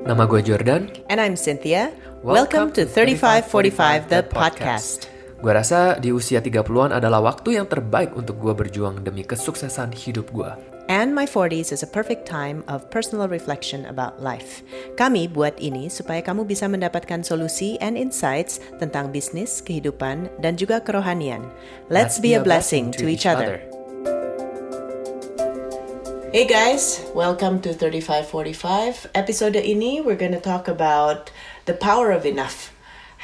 Nama gue Jordan. And I'm Cynthia. Welcome, to 3545 The Podcast. Gue rasa di usia 30-an adalah waktu yang terbaik untuk gue berjuang demi kesuksesan hidup gue. And my 40s is a perfect time of personal reflection about life. Kami buat ini supaya kamu bisa mendapatkan solusi and insights tentang bisnis, kehidupan, dan juga kerohanian. Let's, be, a blessing, to each other. Hey guys, welcome to 3545. Episode ini we're going to talk about the power of enough.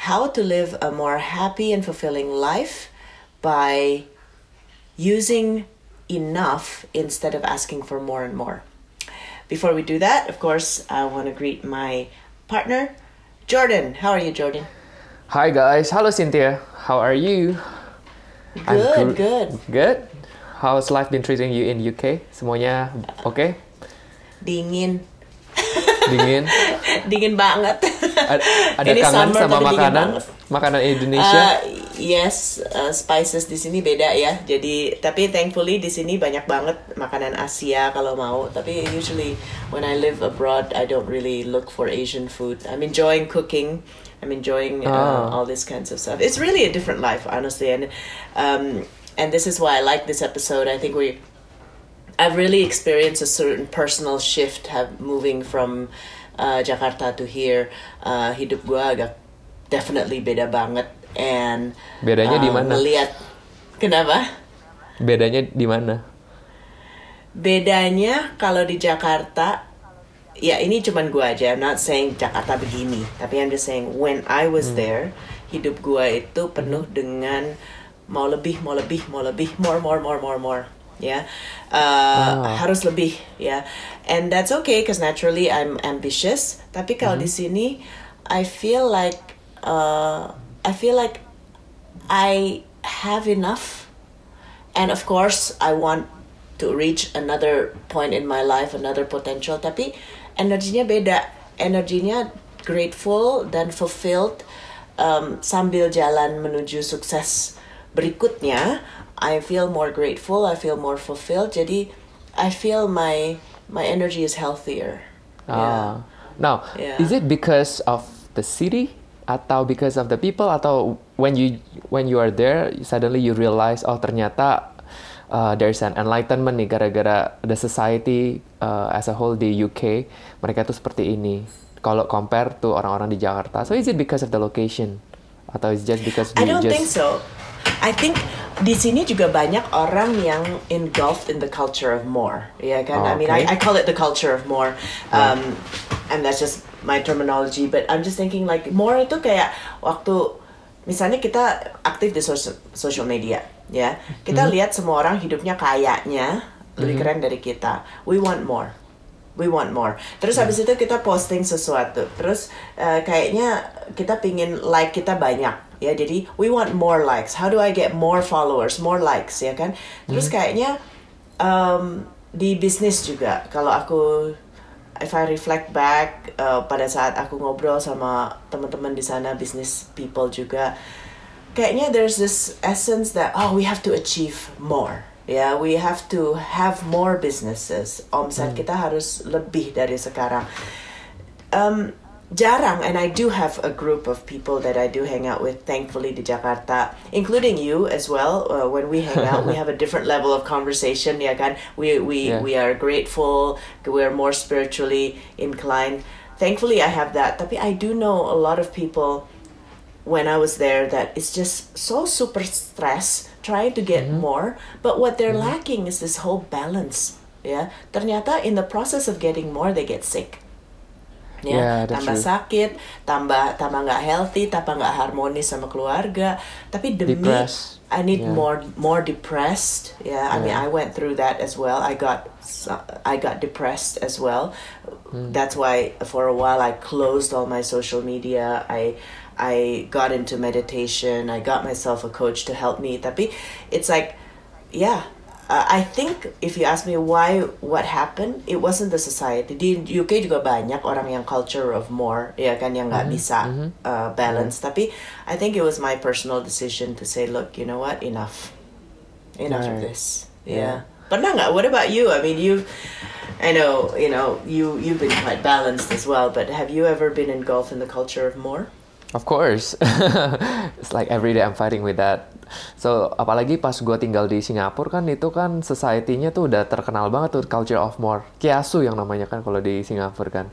How to live a more happy and fulfilling life by using enough instead of asking for more and more. Before we do that, of course, I want to greet my partner, Jordan. How are you, Jordan? Hi guys, Hello Cynthia. How are you? I'm Good, gr- good. Good. How's life been treating you in UK? Semuanya oke? Okay? Dingin. Dingin? Dingin banget. A- ada Ini kangen summer sama makanan? Makanan Indonesia? Uh, yes, uh, spices di sini beda ya. Jadi tapi thankfully di sini banyak banget makanan Asia kalau mau. Tapi usually when I live abroad, I don't really look for Asian food. I'm enjoying cooking. I'm enjoying uh, Ah. all these kinds of stuff. It's really a different life, honestly, and um, and this is why I like this episode. I think we. I've really experienced a certain personal shift have moving from uh, Jakarta to here. Uh, hidup gue agak definitely beda banget and Bedanya di uh, mana? Melihat kenapa? Bedanya di mana? Bedanya kalau di Jakarta ya ini cuman gue aja. I'm not saying Jakarta begini, tapi I'm just saying when I was Hmm. there, hidup gue itu penuh dengan mau lebih, mau lebih, mau lebih, more, more, more, more, more. Ya, Uh, Ah. harus lebih ya, and that's okay because naturally I'm ambitious. Tapi kalau di sini, I feel like uh, I feel like I have enough. And of course I want to reach another point in my life another potential. Tapi energinya beda. Energinya grateful dan fulfilled um, sambil jalan menuju sukses berikutnya I feel more grateful I feel more fulfilled jadi I feel my my energy is healthier Ah. Now, Yeah. is it because of the city atau because of the people atau when you when you are there suddenly you realize oh ternyata uh, there's an enlightenment nih gara-gara the society uh, as a whole di UK mereka tuh seperti ini kalau compare to orang-orang di Jakarta. So is it because of the location atau is just because I don't just think so. I think di sini juga banyak orang yang engulfed in the culture of more, ya kan? I mean, I, Okay. I call it the culture of more, um, and that's just my terminology. But I'm just thinking like more itu kayak waktu misalnya kita aktif di social social media, ya, kita lihat semua orang hidupnya kayaknya lebih keren dari kita. We want more. We want more. Terus habis itu kita posting sesuatu. Terus eh, kayaknya kita pingin like kita banyak ya. Jadi we want more likes. How do I get more followers, more likes ya kan? Terus kayaknya um, di bisnis juga. Kalau aku if I reflect back eh, pada saat aku ngobrol sama teman-teman di sana business people juga kayaknya there's this essence that oh we have to achieve more ya we have to have more businesses omset kita harus lebih dari sekarang um, jarang and I do have a group of people that I do hang out with thankfully di Jakarta including you as well. Uh, when we hang out we have a different level of conversation ya kan we we Yeah. we are grateful we're more spiritually inclined. Thankfully I have that. Tapi I do know a lot of people when I was there that it's just so super stressed trying to get more but what they're lacking is this whole balance yeah. Ternyata in the process of getting more they get sick ya Yeah, tambah true. sakit tambah tambah nggak healthy tambah nggak harmonis sama keluarga tapi demi Depressed. I need Yeah. more more depressed yeah I mean Yeah. I went through that as well I got I got depressed as well that's why for a while I closed all my social media I I got into meditation I got myself a coach to help me tapi it's like yeah uh, I think if you ask me why what happened it wasn't the society. Di UK juga banyak orang yang culture of more ya kan yang nggak bisa uh, balance. Tapi I think it was my personal decision to say look you know what? Enough. Enough of this. Yeah. yeah. Pernah nggak? What about you? I mean you I know, you know, you you've been quite balanced as well. But have you ever been engulfed in the culture of more? Of course, it's like every day I'm fighting with that. So apalagi pas gue tinggal di Singapura kan itu kan society-nya tuh udah terkenal banget tuh culture of more. Kiasu yang namanya kan kalau di Singapura kan.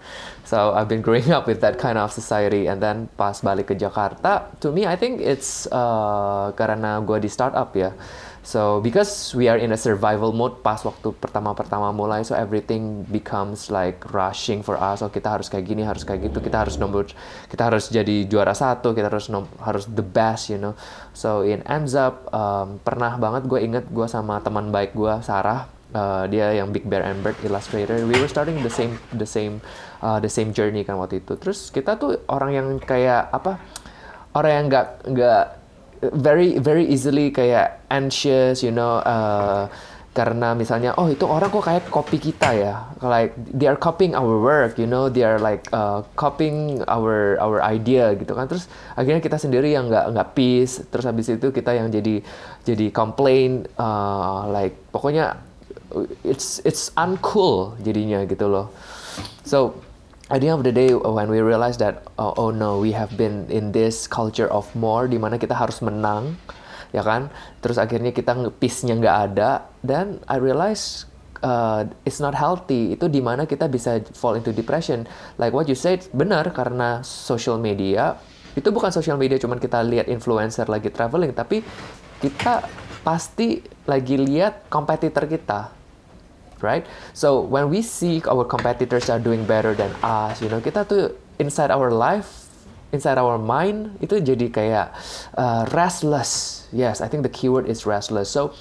So I've been growing up with that kind of society and then pas balik ke Jakarta, to me I think it's uh, karena gue di startup ya. So because we are in a survival mode pas waktu pertama-pertama mulai, so everything becomes like rushing for us. Oh kita harus kayak gini, harus kayak gitu, kita harus nomor, kita harus jadi juara satu, kita harus nom, harus the best, you know. So in ends up um, pernah banget gue inget gue sama teman baik gue Sarah, uh, dia yang Big Bear and Bird illustrator. We were starting the same the same uh, the same journey kan waktu itu. Terus kita tuh orang yang kayak apa? Orang yang nggak nggak very very easily kayak anxious, you know, uh, karena misalnya oh itu orang kok kayak copy kita ya, like they are copying our work, you know, they are like uh, copying our our idea gitu kan, terus akhirnya kita sendiri yang nggak nggak peace, terus habis itu kita yang jadi jadi complain, uh, like pokoknya it's it's uncool jadinya gitu loh, so at the end of the day when we realize that oh, oh no we have been in this culture of more di mana kita harus menang ya kan? Terus akhirnya kita peace-nya nggak ada dan I realize uh, it's not healthy. Itu di mana kita bisa fall into depression. Like what you said benar karena social media itu bukan social media cuman kita lihat influencer lagi traveling tapi kita pasti lagi lihat kompetitor kita right? So when we see our competitors are doing better than us, you know, kita tuh inside our life, inside our mind itu jadi kayak uh, restless. Yes, I think the keyword is restless. So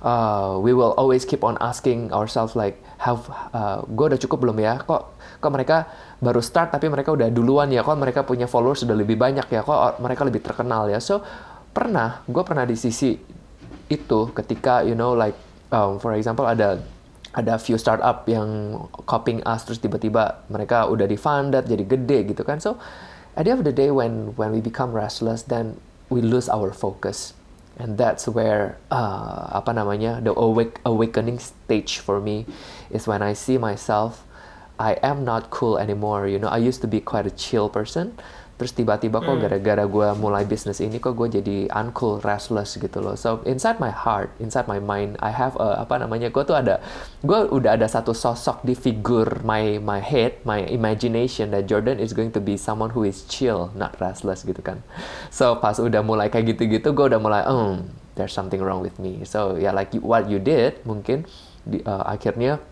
uh, we will always keep on asking ourselves like, have uh, gue udah cukup belum ya? Kok kok mereka baru start tapi mereka udah duluan ya? Kok mereka punya followers sudah lebih banyak ya? Kok mereka lebih terkenal ya? So pernah, gue pernah di sisi itu ketika you know like um, for example ada ada few startup yang copying us terus tiba-tiba mereka udah di funded jadi gede gitu kan. So at the end of the day when when we become restless then we lose our focus. And that's where uh, apa namanya the awake awakening stage for me is when I see myself I am not cool anymore you know. I used to be quite a chill person terus tiba-tiba kok gara-gara gue mulai bisnis ini kok gue jadi uncool, restless gitu loh. So inside my heart, inside my mind, I have a, apa namanya, gue tuh ada, gue udah ada satu sosok di figur my my head, my imagination that Jordan is going to be someone who is chill, not restless gitu kan. So pas udah mulai kayak gitu-gitu, gue udah mulai, um, there's something wrong with me. So ya yeah, like what you did mungkin di, uh, akhirnya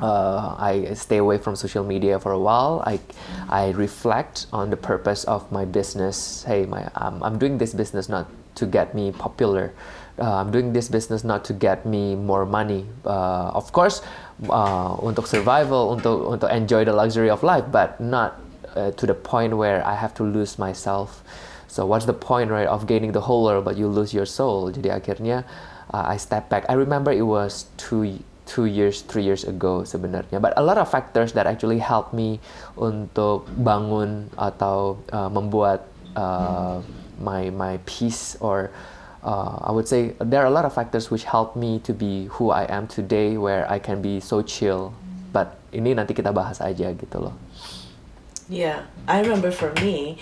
uh, I stay away from social media for a while. I, I reflect on the purpose of my business. Hey, my, um, I'm doing this business not to get me popular. Uh, I'm doing this business not to get me more money. Uh, of course, uh, untuk survival, untuk untuk enjoy the luxury of life, but not uh, to the point where I have to lose myself. So what's the point, right, of gaining the whole world but you lose your soul? Jadi akhirnya uh, I step back. I remember it was two two years, three years ago sebenarnya. But a lot of factors that actually help me untuk bangun atau uh, membuat uh, my my peace or uh, I would say there are a lot of factors which help me to be who I am today, where I can be so chill. But ini nanti kita bahas aja gitu loh. Yeah, I remember for me.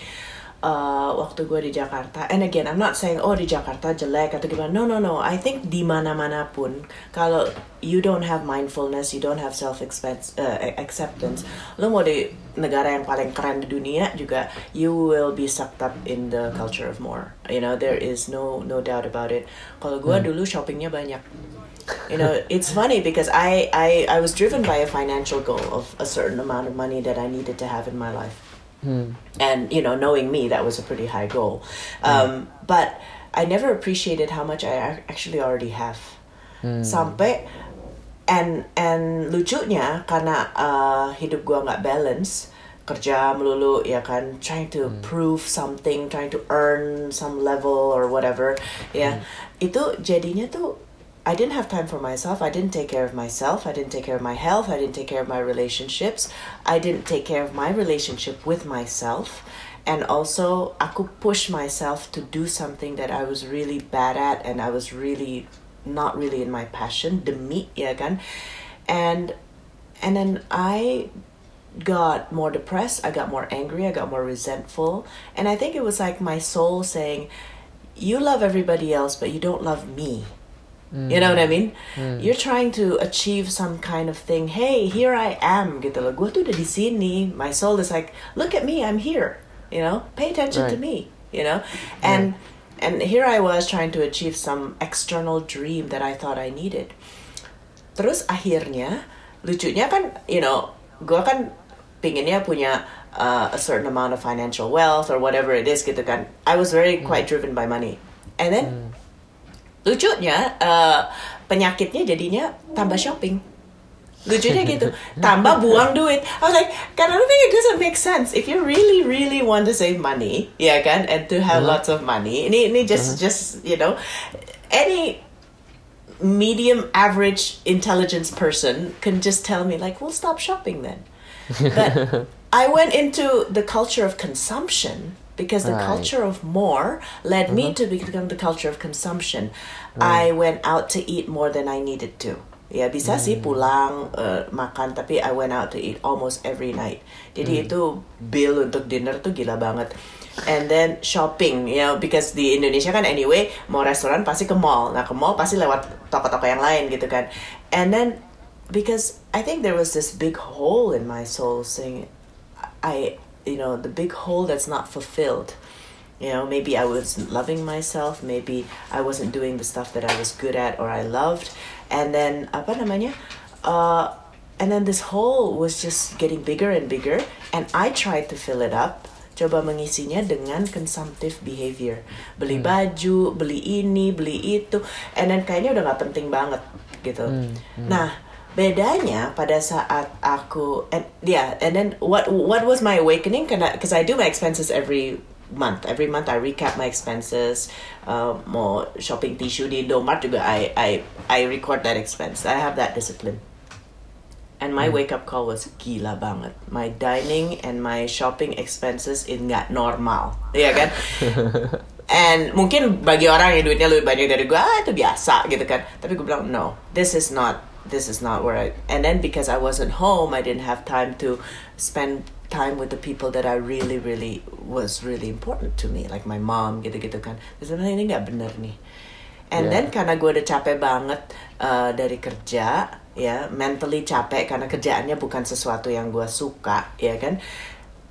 Uh, waktu gue di Jakarta. And again, I'm not saying oh di Jakarta jelek atau gimana. No, no, no. I think di mana-mana pun kalau you don't have mindfulness, you don't have self uh, acceptance, lo mau di negara yang paling keren di dunia juga, you will be sucked up in the culture of more. You know, there is no no doubt about it. Kalau gue hmm. dulu shoppingnya banyak. You know, it's funny because I, I I was driven by a financial goal of a certain amount of money that I needed to have in my life. Mm. And you know, knowing me, that was a pretty high goal. Um, But I never appreciated how much I actually already have. Mm. Sampai and and lucunya karena uh, hidup gua nggak balance kerja melulu ya kan trying to hmm. prove something trying to earn some level or whatever ya hmm. itu jadinya tuh I didn't have time for myself. I didn't take care of myself. I didn't take care of my health. I didn't take care of my relationships. I didn't take care of my relationship with myself. And also, I could push myself to do something that I was really bad at and I was really not really in my passion, the meat, kan? And and then I got more depressed, I got more angry, I got more resentful, and I think it was like my soul saying, "You love everybody else, but you don't love me." You know what I mean? Mm. You're trying to achieve some kind of thing. Hey, here I am, gitu loh. Gue tuh udah di sini. My soul is like, look at me, I'm here. You know, pay attention to me. You know, and and here I was trying to achieve some external dream that I thought I needed. Terus akhirnya lucunya kan, you know, gue kan pinginnya punya uh, a certain amount of financial wealth or whatever it is gitu kan. I was very mm. quite driven by money. And then mm. Lucunya uh, penyakitnya jadinya tambah shopping. Lucunya gitu, tambah buang duit. I was like, kan I don't think it doesn't make sense. If you really, really want to save money, ya kan, and to have lots of money, ini ini just just you know, any medium average intelligence person can just tell me like, well, stop shopping then. But I went into the culture of consumption because the Right. culture of more led me to become the culture of consumption. I went out to eat more than I needed to. Ya bisa sih pulang uh, makan tapi I went out to eat almost every night. Jadi itu bill untuk dinner tuh gila banget. And then shopping, you know, because di Indonesia kan anyway mau restoran pasti ke mall. Nah ke mall pasti lewat toko-toko yang lain gitu kan. And then because I think there was this big hole in my soul saying I you know the big hole that's not fulfilled. You know maybe I wasn't loving myself maybe I wasn't doing the stuff that I was good at or I loved. And then apa namanya uh, and then this hole was just getting bigger and bigger and I tried to fill it up coba mengisinya dengan consumptive behavior. Beli baju beli ini beli itu and then kayaknya udah nggak penting banget gitu. Nah bedanya pada saat aku and yeah and then what what was my awakening? Karena because I do my expenses every month. Every month I recap my expenses uh, mau shopping tissue di Indomart juga I I I record that expense. I have that discipline. And my wake up call was gila banget. My dining and my shopping expenses is nggak normal. Iya kan? And mungkin bagi orang yang duitnya lebih banyak dari gue, ah itu biasa gitu kan. Tapi gue bilang, no, this is not, this is not where I. And then because I wasn't home, I didn't have time to spend time with the people that I really, really was really important to me, like my mom gitu-gitu kan. Terus ini nggak bener nih. And Yeah. then karena gue udah capek banget uh, dari kerja, ya mentally capek karena kerjaannya bukan sesuatu yang gue suka, ya kan.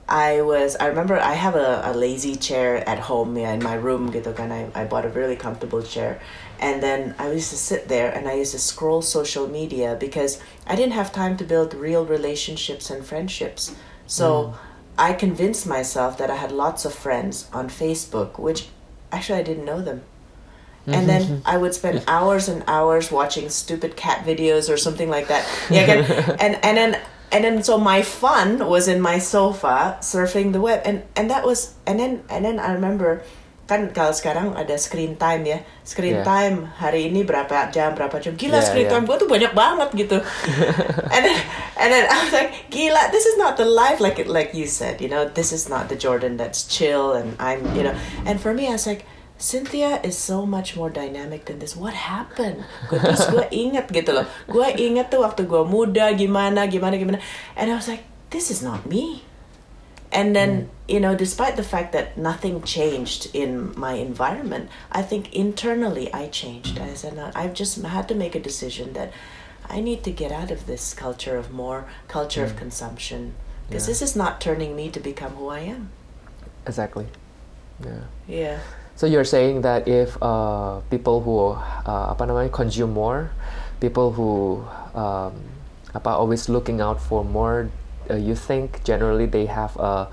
I was I remember I have a, a lazy chair at home yeah, in my room gitu kan I, I bought a really comfortable chair and then I used to sit there and I used to scroll social media because I didn't have time to build real relationships and friendships. So hmm. I convinced myself that I had lots of friends on Facebook which actually I didn't know them. And then mm-hmm. I would spend hours and hours watching stupid cat videos or something like that. Yeah, and and then and then so my fun was in my sofa surfing the web, and and that was and then and then I remember kan kalau sekarang ada screen time ya screen Yeah. time hari ini berapa jam berapa jam gila Yeah, screen yeah. time gue tuh banyak banget gitu and then and then I was like gila this is not the life like like you said you know this is not the Jordan that's chill and I'm you know and for me I was like Cynthia is so much more dynamic than this. What happened? Gua, terus gue inget gitu loh. Gue inget tuh waktu gue muda gimana gimana gimana. And I was like, this is not me. And then you know, despite the fact that nothing changed in my environment, I think internally I changed. I said, I've just had to make a decision that I need to get out of this culture of more, culture of consumption, because Yeah. this is not turning me to become who I am. Exactly. Yeah. Yeah. So you're saying that if uh, people who uh, apa namanya consume more, people who um, apa always looking out for more, uh, you think generally they have a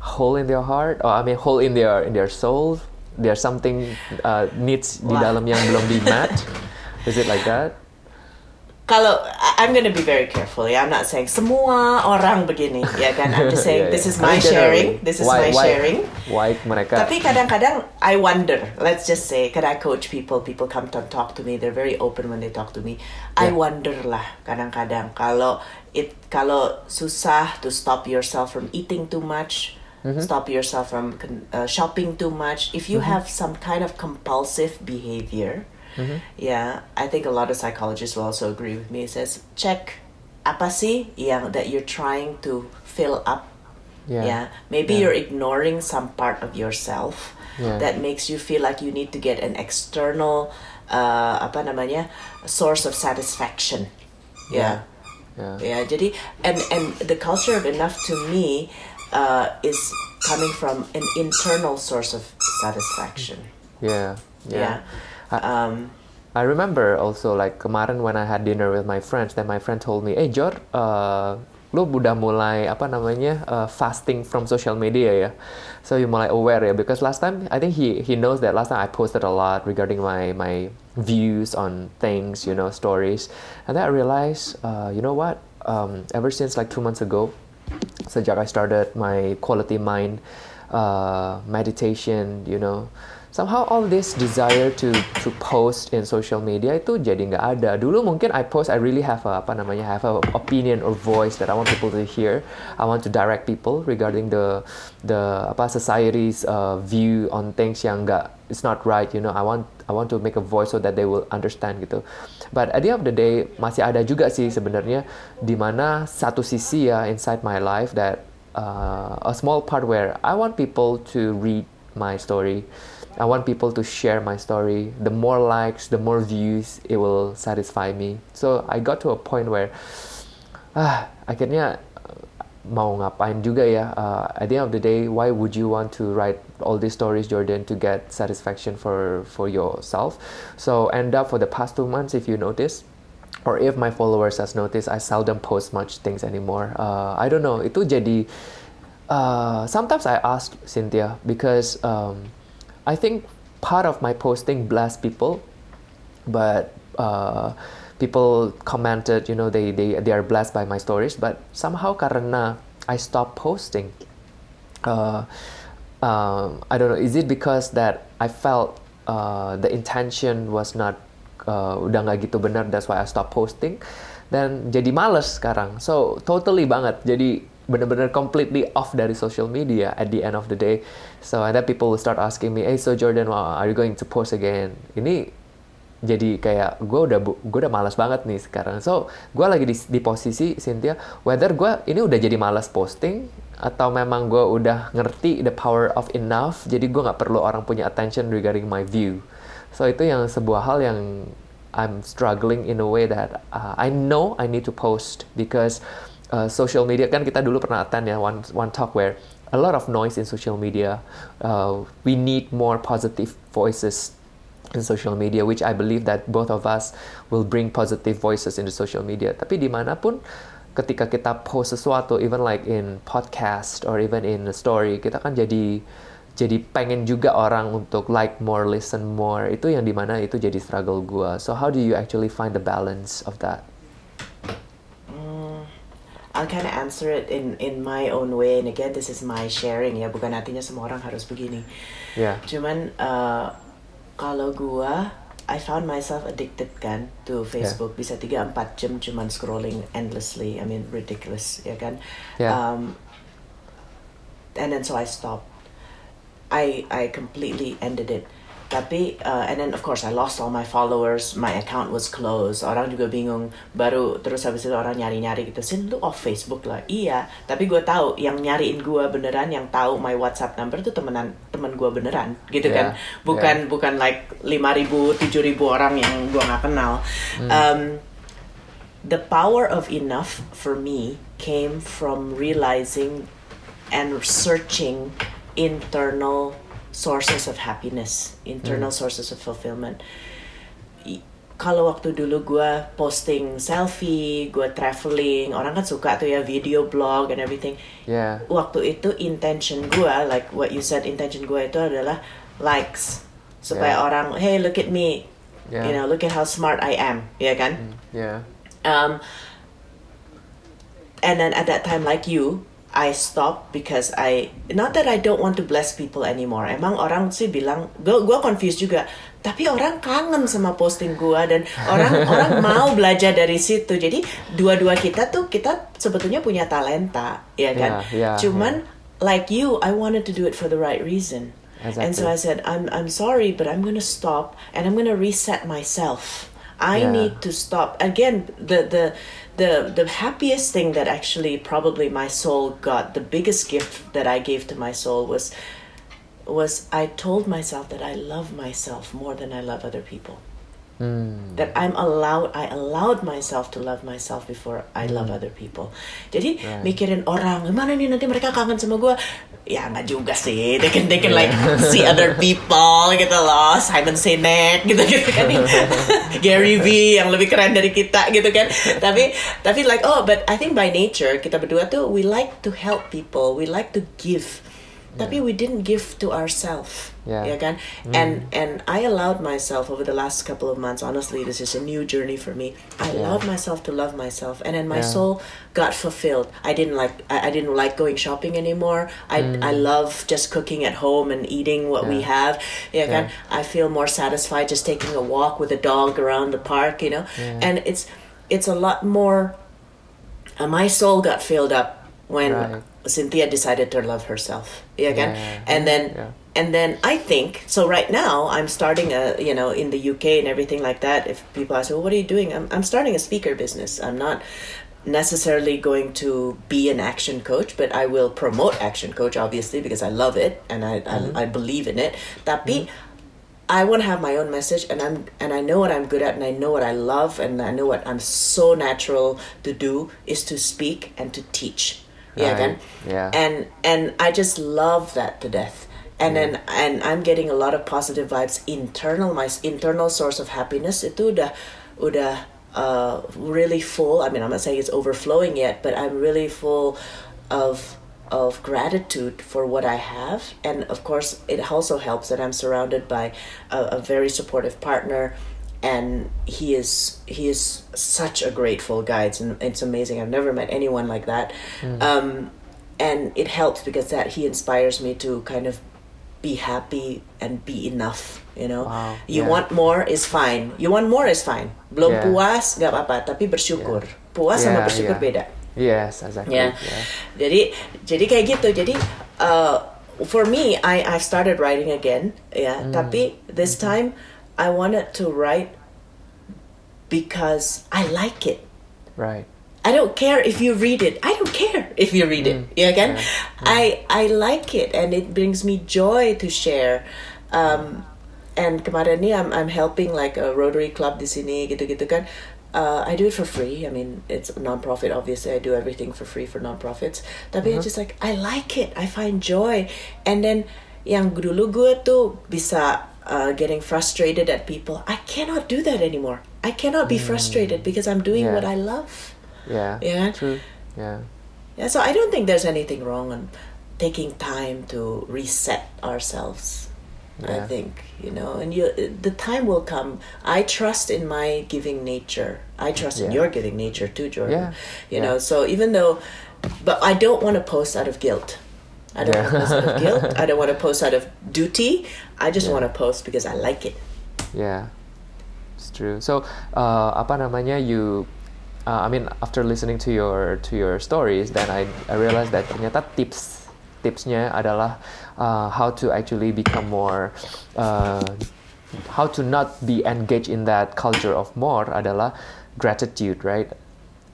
hole in their heart, or I mean hole in their in their soul. There's something uh, needs di Wah. dalam yang belum di match. Is it like that? Kalau I- I'm gonna be very careful ya. I'm not saying semua orang begini ya kan. I'm just saying Yeah, this yeah. is I my sharing. This is why- my why- sharing. Why mereka? Tapi kadang-kadang I wonder. Let's just say, can I coach people? People come to talk to me. They're very open when they talk to me. I Yeah. wonder lah kadang-kadang kalau it kalau susah to stop yourself from eating too much. Mm-hmm. Stop yourself from uh, shopping too much. If you have some kind of compulsive behavior, Mm-hmm. yeah, I think a lot of psychologists will also agree with me. It says check apa sih yang that you're trying to fill up Yeah. yeah maybe Yeah. you're ignoring some part of yourself Yeah. that makes you feel like you need to get an external uh, apa namanya source of satisfaction yeah Yeah. yeah jadi and and the culture of enough to me uh, is coming from an internal source of satisfaction Yeah. yeah, I- um I remember also like kemarin when I had dinner with my friends, then my friend told me, "Eh Jor, uh, lu udah mulai apa namanya uh, fasting from social media ya, so you mulai aware ya because last time I think he he knows that last time I posted a lot regarding my my views on things, you know, stories, and then I realized, uh, you know what, um, ever since like two months ago, sejak I started my quality mind uh, meditation, you know, somehow all this desire to to post in social media itu jadi nggak ada. Dulu mungkin I post, I really have a apa namanya, have a opinion or voice that I want people to hear. I want to direct people regarding the the apa society's uh, view on things yang nggak it's not right, you know. I want I want to make a voice so that they will understand gitu. But at the end of the day masih ada juga sih sebenarnya di mana satu sisi ya inside my life that uh, a small part where I want people to read my story. I want people to share my story. The more likes, the more views, it will satisfy me. So I got to a point where ah akhirnya uh, mau ngapain juga ya. Uh, at the end of the day, why would you want to write all these stories, Jordan, to get satisfaction for for yourself? So end up for the past two months, if you notice, or if my followers has noticed, I seldom post much things anymore. Uh, I don't know. Itu jadi uh, sometimes I ask Cynthia because um, I think part of my posting bless people, but uh, people commented, you know, they, they they are blessed by my stories. But somehow karena I stopped posting, uh, um, I don't know. Is it because that I felt uh, the intention was not uh, udah nggak gitu benar, that's why I stopped posting. Dan jadi males sekarang. So totally banget. Jadi bener-bener completely off dari social media at the end of the day. So then people will start asking me, hey so Jordan, are you going to post again? Ini jadi kayak gue udah gue udah malas banget nih sekarang. So gue lagi di, di posisi Cynthia, whether gue ini udah jadi malas posting atau memang gue udah ngerti the power of enough, jadi gue nggak perlu orang punya attention regarding my view. So itu yang sebuah hal yang I'm struggling in a way that uh, I know I need to post because uh, social media kan kita dulu pernah attend ya one one talk where a lot of noise in social media. Uh, we need more positive voices in social media, which I believe that both of us will bring positive voices into social media. Tapi di mana pun ketika kita post sesuatu, even like in podcast or even in a story, kita kan jadi jadi pengen juga orang untuk like more, listen more. Itu yang di mana itu jadi struggle gua. So how do you actually find the balance of that? I'll kind of answer it in in my own way and again this is my sharing ya bukan artinya semua orang harus begini Yeah. cuman uh, kalau gua I found myself addicted kan to Facebook bisa 3-4 jam cuman scrolling endlessly I mean ridiculous ya kan Yeah. um, and then so I stopped I I completely ended it. Tapi uh, and then of course I lost all my followers. My account was closed. Orang juga bingung. Baru terus habis itu orang nyari-nyari gitu. Sin lu off Facebook lah? Iya. Tapi gue tahu yang nyariin gue beneran yang tahu my WhatsApp number tuh temenan temen gue beneran. Gitu Yeah, kan? Bukan bukan like 5000 7000 orang yang gue nggak kenal. Um, the power of enough for me came from realizing and searching internal sources of happiness, internal sources of fulfillment. Kalau waktu dulu gue posting selfie, gue traveling, orang kan suka tuh ya video blog and everything. Yeah. Waktu itu intention gue, like what you said, intention gue itu adalah likes supaya Yeah. orang, hey look at me, Yeah. you know, look at how smart I am, ya kan? Yeah. Um, and then at that time, like you, I stopped because I not that I don't want to bless people anymore. Emang orang sih bilang, gue gue confused juga. Tapi orang kangen sama posting gue dan orang orang mau belajar dari situ. Jadi dua-dua kita tuh kita sebetulnya punya talenta, ya kan? Yeah, yeah, Cuman like you, I wanted to do it for the right reason. And so Exactly. I said, I'm I'm sorry, but I'm gonna stop and I'm gonna reset myself. I Yeah. need to stop again. The the the the happiest thing that actually probably my soul got the biggest gift that I gave to my soul was was I told myself that I love myself more than I love other people. That I'm allowed, I allowed myself to love myself before I love other people. Jadi mikirin orang, gimana nih nanti mereka kangen sama gue? Ya nggak juga sih. They can, they can like see other people gitu loh. Simon Sinek gitu gitu kan. Gary V yang lebih keren dari kita gitu kan. Tapi tapi like oh but I think by nature kita berdua tuh we like to help people, we like to give. Tapi we didn't give to ourselves. Yeah. Ya kan? And and I allowed myself over the last couple of months. Honestly, this is a new journey for me. I allowed myself to love myself, and then my Yeah. soul got fulfilled. I didn't like I, I didn't like going shopping anymore. I I love just cooking at home and eating what we have. Ya kan? Yeah. I feel more satisfied just taking a walk with a dog around the park. You know, and it's it's a lot more. Uh, my soul got filled up when Right. Cynthia decided to love herself. Again, Yeah. and then Yeah. and then I think so. Right now, I'm starting a you know in the UK and everything like that. If people ask, well, "What are you doing?" I'm I'm starting a speaker business. I'm not necessarily going to be an action coach, but I will promote action coach obviously because I love it and I I, mm-hmm. I believe in it. Tapi mm-hmm. I want to have my own message, and I'm and I know what I'm good at, and I know what I love, and I know what I'm so natural to do is to speak and to teach. Yeah, Right. Yeah. And and I just love that to death. And then and I'm getting a lot of positive vibes internal. My internal source of happiness itu udah udah uh, really full. I mean, I'm not saying it's overflowing yet, but I'm really full of of gratitude for what I have, and of course, it also helps that I'm surrounded by a, a very supportive partner, and he is he is such a grateful guy. It's it's amazing. I've never met anyone like that, um, and it helps because that he inspires me to kind of be happy and be enough. You know, Wow, you yeah. want more is fine. You want more is fine. Belum Yeah. puas nggak apa-apa, tapi bersyukur. Puas sama bersyukur yeah. beda. Yes, exactly. Yeah. Jadi jadi kayak gitu. Jadi uh, for me, I I've started writing again. Ya. Hmm. Tapi this Mm-hmm. time I wanted to write because I like it. Right. I don't care if you read it. I don't care if you read it. Ya kan? I I like it and it brings me joy to share. Um, and kemarin ini I'm I'm helping like a Rotary Club di sini gitu-gitu kan. Uh, I do it for free. I mean, it's a non-profit. Obviously, I do everything for free for non-profits. Tapi it's just like I like it. I find joy. And then yang dulu gue tuh bisa uh, getting frustrated at people. I cannot do that anymore. I cannot be frustrated because I'm doing Yeah. what I love. Yeah. Yeah. True. Yeah. Yeah, so I don't think there's anything wrong on taking time to reset ourselves. I think you know, and you the time will come. I trust in my giving nature. I trust in your giving nature too, Jordan. Yeah. You Yeah. know, so even though, but I don't want to post out of guilt. I don't want to Yeah. post out of guilt. I don't want to post out of duty. I just Yeah. want to post because I like it. Yeah, it's true. So, uh, apa namanya you? Uh, I mean, after listening to your to your stories, then I I realized that ternyata tips tipsnya adalah uh, how to actually become more, uh, how to not be engaged in that culture of more adalah gratitude, right?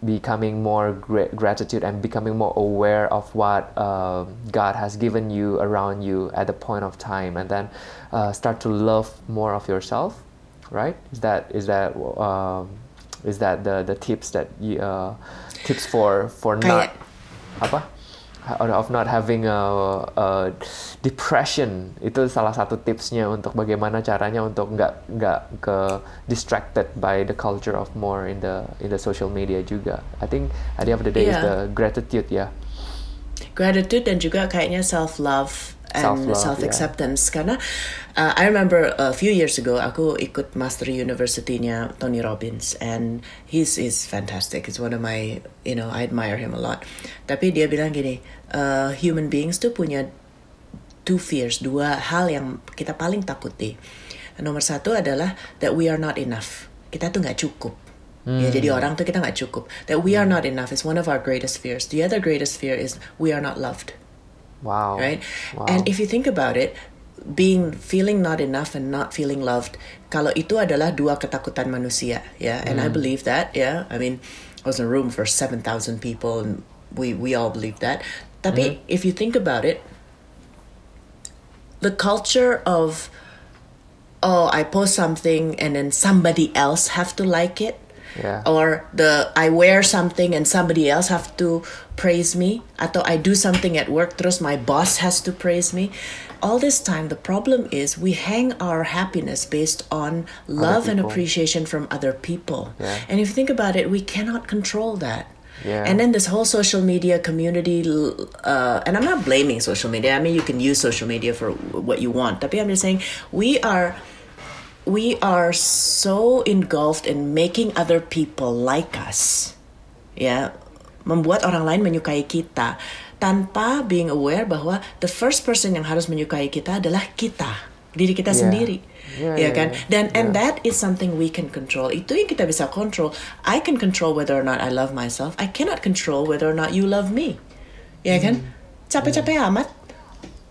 Becoming more gra- gratitude and becoming more aware of what um God has given you around you at the point of time, and then uh, start to love more of yourself right? Is that is that um, is that the the tips that you, uh, tips for for not Kayak- apa Of not having a, a depression itu salah satu tipsnya untuk bagaimana caranya untuk nggak nggak ke distracted by the culture of more in the in the social media juga. I think at the end of the day is Yeah. the gratitude ya. gratitude dan juga kayaknya self love and self acceptance karena uh, I remember a few years ago aku ikut Master University-nya Tony Robbins. And he's is fantastic. It's one of my you know I admire him a lot. Tapi dia bilang gini uh, human beings tuh punya two fears dua hal yang kita paling takuti. Nomor satu adalah that we are not enough. Kita tuh nggak cukup. Ya, jadi orang tuh kita nggak cukup. That we are not enough is one of our greatest fears. The other greatest fear is we are not loved, Wow. right? Wow. And if you think about it, being feeling not enough and not feeling loved, kalau itu adalah dua ketakutan manusia, ya. And I hmm. believe that, yeah. I mean, I was in a room for 7,000 people and we, we all believe that. Tapi hmm. if you think about it, the culture of oh I post something and then somebody else have to like it Yeah. or the I wear something and somebody else have to praise me. Atau I do something at work terus my boss has to praise me. All this time the problem is we hang our happiness based on love and appreciation from other people. Yeah. and if you think about it we cannot control that. Yeah. and then this whole social media community uh, and i'm not blaming social media. I mean you can use social media for what you want. Tapi i'm just saying we are we are so engulfed in making other people like us. Ya membuat orang lain menyukai kita tanpa being aware bahwa the first person yang harus menyukai kita adalah kita diri kita Yeah. sendiri. Yeah, ya yeah, kan? yeah. dan and Yeah. that is something we can control. Itu yang kita bisa control. I can control whether or not I love myself. I cannot control whether or not you love me. Ya kan? Capek-capek amat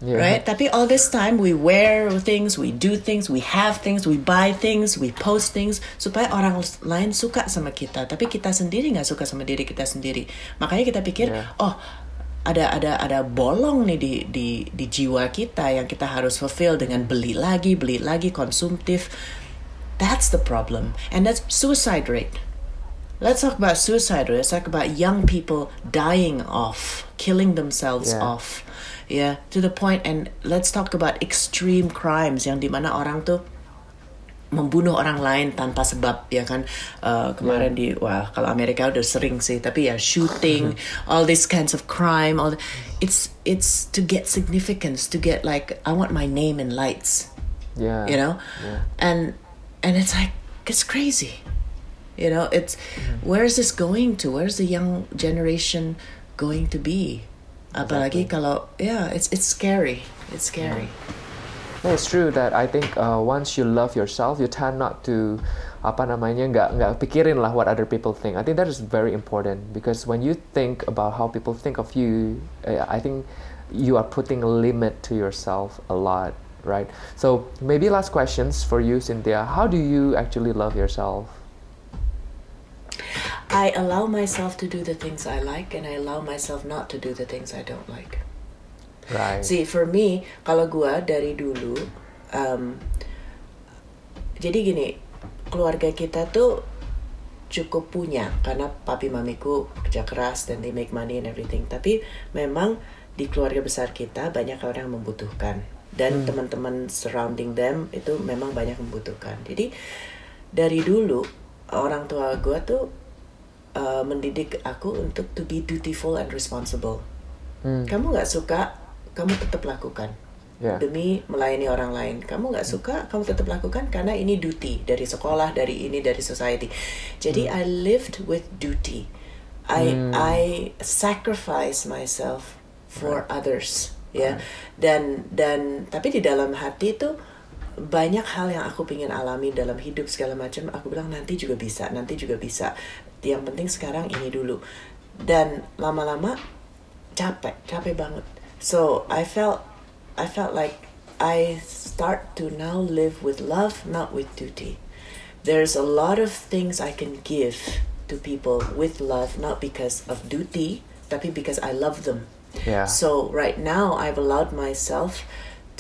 Yeah. right? Tapi all this time we wear things, we do things, we have things, we buy things, we post things supaya orang lain suka sama kita. Tapi kita sendiri nggak suka sama diri kita sendiri. Makanya kita pikir, Yeah. oh ada ada ada bolong nih di di di jiwa kita yang kita harus fulfill dengan beli lagi, beli lagi, konsumtif. That's the problem, and that's suicide rate. Let's talk about suicide rate. Let's talk about young people dying off, killing themselves Yeah. off. Yeah, to the point and let's talk about extreme crimes yang di mana orang tuh membunuh orang lain tanpa sebab ya kan? Uh, kemarin di wah kalau Amerika udah sering sih tapi ya shooting all these kinds of crime all the- it's it's to get significance to get like I want my name in lights. Yeah. you know? Yeah. and and it's like it's crazy. You know it's where is this going to? Where's the young generation going to be apalagi kalau yeah it's it's scary it's scary Yeah, it's true that I think uh, once you love yourself, you tend not to apa namanya nggak nggak pikirin lah what other people think. I think that is very important because when you think about how people think of you, uh, I think you are putting a limit to yourself a lot, right? So maybe last questions for you, Cynthia. How do you actually love yourself? I allow myself to do the things I like and I allow myself not to do the things I don't like Right. See, for me, kalau gua dari dulu, um, jadi gini, keluarga kita tuh cukup punya karena papi mamiku kerja keras dan they make money and everything. Tapi memang di keluarga besar kita banyak orang yang membutuhkan dan teman-teman surrounding them itu memang banyak membutuhkan. Jadi dari dulu orang tua gua tuh uh, mendidik aku untuk to be dutiful and responsible. Hmm. kamu nggak suka kamu tetap lakukan. Yeah. demi melayani orang lain. Kamu nggak suka kamu tetap lakukan karena ini duty dari sekolah dari ini dari society. Jadi I lived with duty. I I sacrifice myself for others ya. Dan dan tapi di dalam hati itu banyak hal yang aku pingin alami dalam hidup segala macam. Aku bilang nanti juga bisa nanti juga bisa yang penting sekarang ini dulu. Dan lama-lama capek capek banget. So I felt I felt like I start to now live with love not with duty. There's a lot of things I can give to people with love not because of duty tapi because I love them. Yeah. so right now I've allowed myself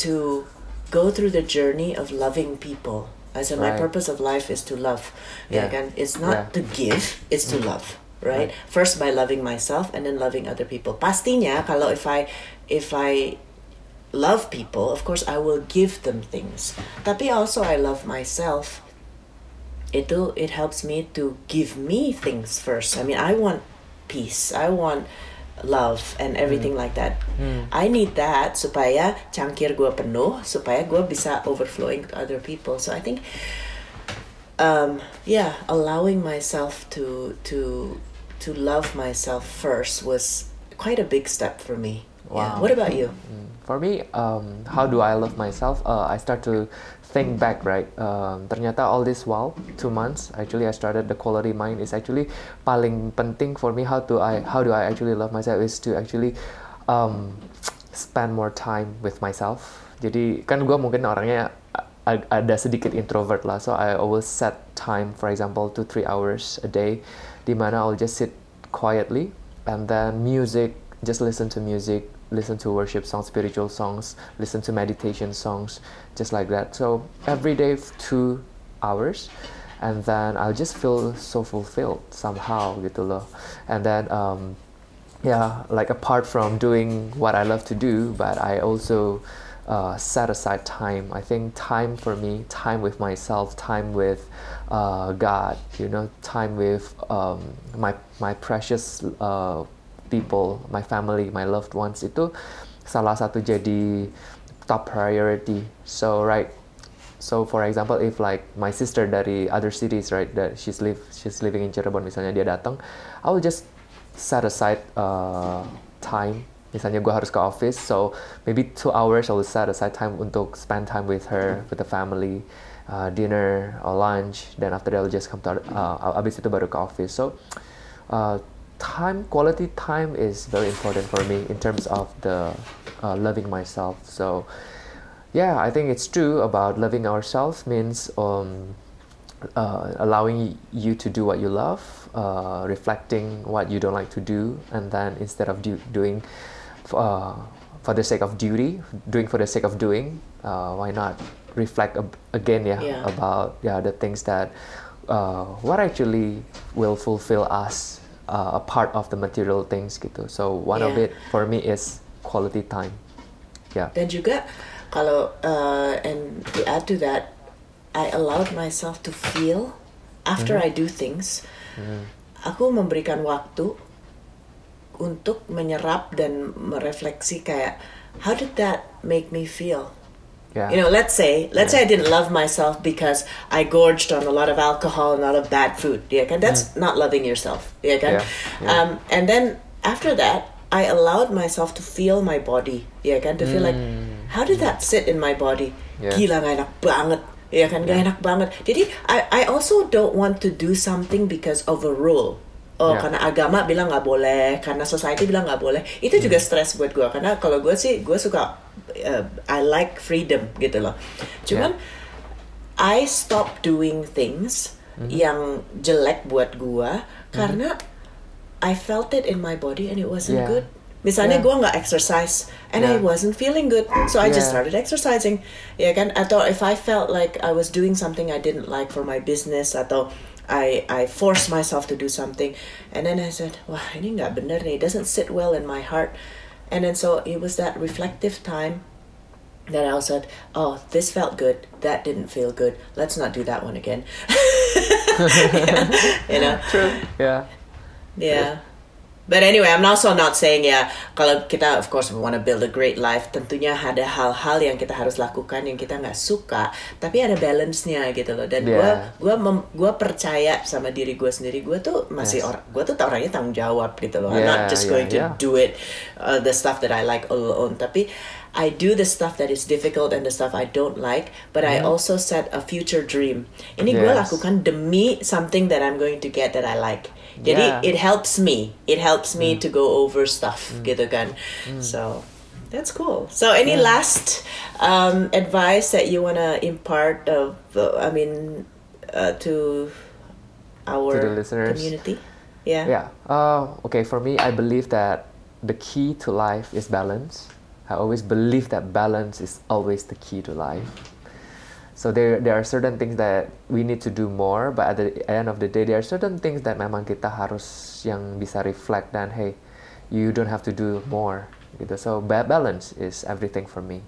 to go through the journey of loving people I said my purpose of life is to love Yeah. kan it's not Yeah. to give it's to mm. love right? First by loving myself and then loving other people. Pastinya kalau if I if I love people, of course I will give them things. Tapi also I love myself. Itu it helps me to give me things first. I mean, I want peace. I want love and everything like that. I need that supaya cangkir gue penuh, supaya gue bisa overflowing to other people. So I think um, yeah, allowing myself to to to love myself first was quite a big step for me. Yeah. Wow. What about you? For me, um, how do I love myself? Uh, I start to think back, right? Um, ternyata all this while, two months, actually I started the quality mind is actually paling penting for me. How do I how do I actually love myself is to actually um, spend more time with myself. Jadi kan gue mungkin orangnya ada sedikit introvert lah. So I always set time, for example, two three hours a day, di mana I'll just sit quietly and then music, just listen to music, listen to worship songs, spiritual songs, listen to meditation songs, just like that. So every day two hours, and then I'll just feel so fulfilled somehow gitu loh. And then um, yeah, like apart from doing what I love to do, but I also uh, set aside time. I think time for me, time with myself, time with uh, God, you know, time with um, my my precious uh, people, my family, my loved ones itu salah satu jadi top priority. So right, so for example, if like my sister dari other cities, right, that she's live she's living in Cirebon, misalnya dia datang, I will just set aside uh, time. Misalnya gue harus ke office, so maybe two hours I will set aside time untuk spend time with her, with the family, uh, dinner or lunch. Then after that I'll just come to, uh, abis itu baru ke office. So uh, time, quality time is very important for me in terms of the uh, loving myself. So yeah, I think it's true about loving ourselves means um, uh, allowing you to do what you love, uh, reflecting what you don't like to do, and then instead of do, doing uh, for the sake of duty, doing for the sake of doing, uh, why not reflect ab- again, yeah, Yeah. about yeah the things that uh, what actually will fulfill us uh, a part of the material things gitu. So one of Yeah. it for me is quality time. Yeah. Dan juga kalau uh, and to add to that, I allowed myself to feel after I do things. Aku memberikan waktu untuk menyerap dan merefleksi kayak how did that make me feel? Yeah. You know, let's say, let's say I didn't love myself because I gorged on a lot of alcohol and a lot of bad food. Yeah, and That's not loving yourself. Yeah. Yeah, yeah. Um, and then after that, I allowed myself to feel my body. Yeah, kan? To feel like, how did that sit in my body? Yeah. Gila, gak enak banget. Ya kan, gak enak banget. Jadi, I, I also don't want to do something because of a rule. Oh, Yeah. karena agama bilang nggak boleh, karena society bilang nggak boleh. Itu juga Hmm. stres buat gue. Karena kalau gue sih, gue suka, uh, I like freedom gitu loh. Cuman, I stop doing things Mm-hmm. yang jelek buat gue karena I felt it in my body and it wasn't Yeah. good. Misalnya Yeah. gue nggak exercise and I Yeah. wasn't feeling good, so I just Yeah. started exercising. Ya kan? Atau if I felt like I was doing something I didn't like for my business atau I I forced myself to do something, and then I said, wah ini nggak bener nih, it doesn't sit well in my heart. And then so it was that reflective time that I said, oh, this felt good, that didn't feel good. Let's not do that one again. you know. True. Yeah. Yeah. But anyway, I'm also not saying ya kalau kita of course we want to build a great life, tentunya ada hal-hal yang kita harus lakukan yang kita nggak suka, tapi ada balance-nya gitu loh. Dan gue Yeah. gua mem- gua percaya sama diri gue sendiri, gue tuh masih Yes. orang, gue tuh orangnya tanggung jawab gitu loh. I'm Yeah, not just yeah, going to yeah. do it uh, the stuff that I like alone, tapi I do the stuff that is difficult and the stuff I don't like, but I also set a future dream. Ini gue Mm-hmm. Yes. lakukan demi something that I'm going to get that I like. Jadi Yeah. it helps me. It helps me Mm. to go over stuff gitu kan. So that's cool. So any last um, advice that you wanna impart of uh, I mean uh, to our To the listeners? community? Yeah. Yeah. Uh, okay, for me, I believe that the key to life is balance. I always believe that balance is always the key to life. So there, there are certain things that we need to do more, but at the end of the day, there are certain things that memang kita harus yang bisa reflect dan hey, you don't have to do more. Gitu. So balance is everything for me.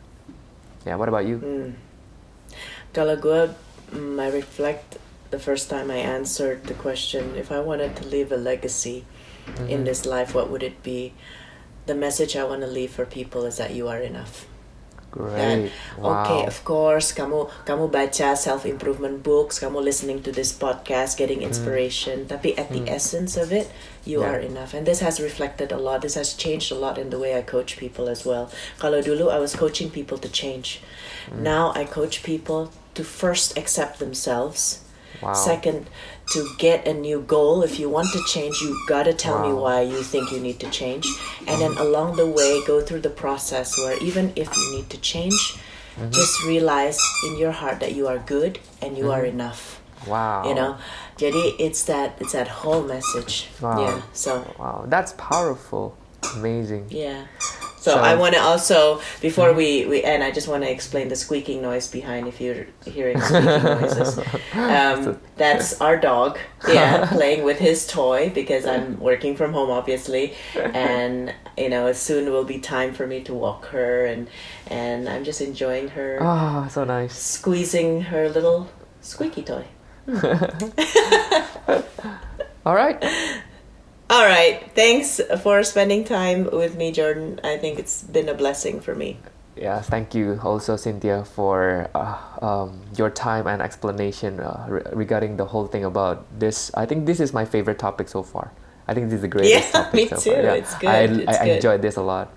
Yeah. What about you? Kalau gue, mm, I reflect the first time I answered the question, if I wanted to leave a legacy in this life, what would it be? The message I want to leave for people is that you are enough. Great. Wow. okay, of course, kamu kamu baca self improvement books, kamu listening to this podcast, getting hmm. inspiration. Tapi at the hmm. essence of it, you Yeah. are enough, and this has reflected a lot. This has changed a lot in the way I coach people as well. Kalau dulu I was coaching people to change, hmm. now I coach people to first accept themselves. Wow. Second, to get a new goal. If you want to change, you gotta tell me why you think you need to change. And then along the way, go through the process where even if you need to change, mm-hmm. just realize in your heart that you are good and you are mm-hmm. enough. Wow. You know, jadi it's that it's that whole message. Wow. Yeah. So Wow, that's powerful. Amazing. yeah. So, So- I want to also before we we end, I just want to explain the squeaking noise behind if you're hearing squeaking noises. Um, that's our dog, yeah, playing with his toy because I'm working from home, obviously, and you know, soon will be time for me to walk her, and and I'm just enjoying her Oh, so nice. squeezing her little squeaky toy. All right. All right. Thanks for spending time with me, Jordan. I think it's been a blessing for me. Yeah, thank you also, Cynthia, for uh, um, your time and explanation uh, re- regarding the whole thing about this. I think this is my favorite topic so far. I think this is the greatest Yeah, topic me so too. far. It's good. I, It's I good. enjoyed this a lot.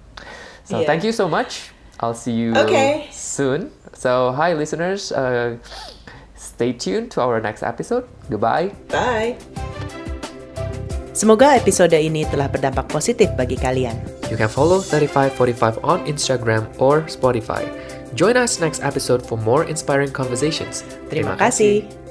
So Yeah. thank you so much. I'll see you Okay. soon. So, hi, listeners. Uh, stay tuned to our next episode. Goodbye. Bye. Semoga episode ini telah berdampak positif bagi kalian. You can follow 3545 on Instagram or Spotify. Join us next episode for more inspiring conversations. Terima kasih.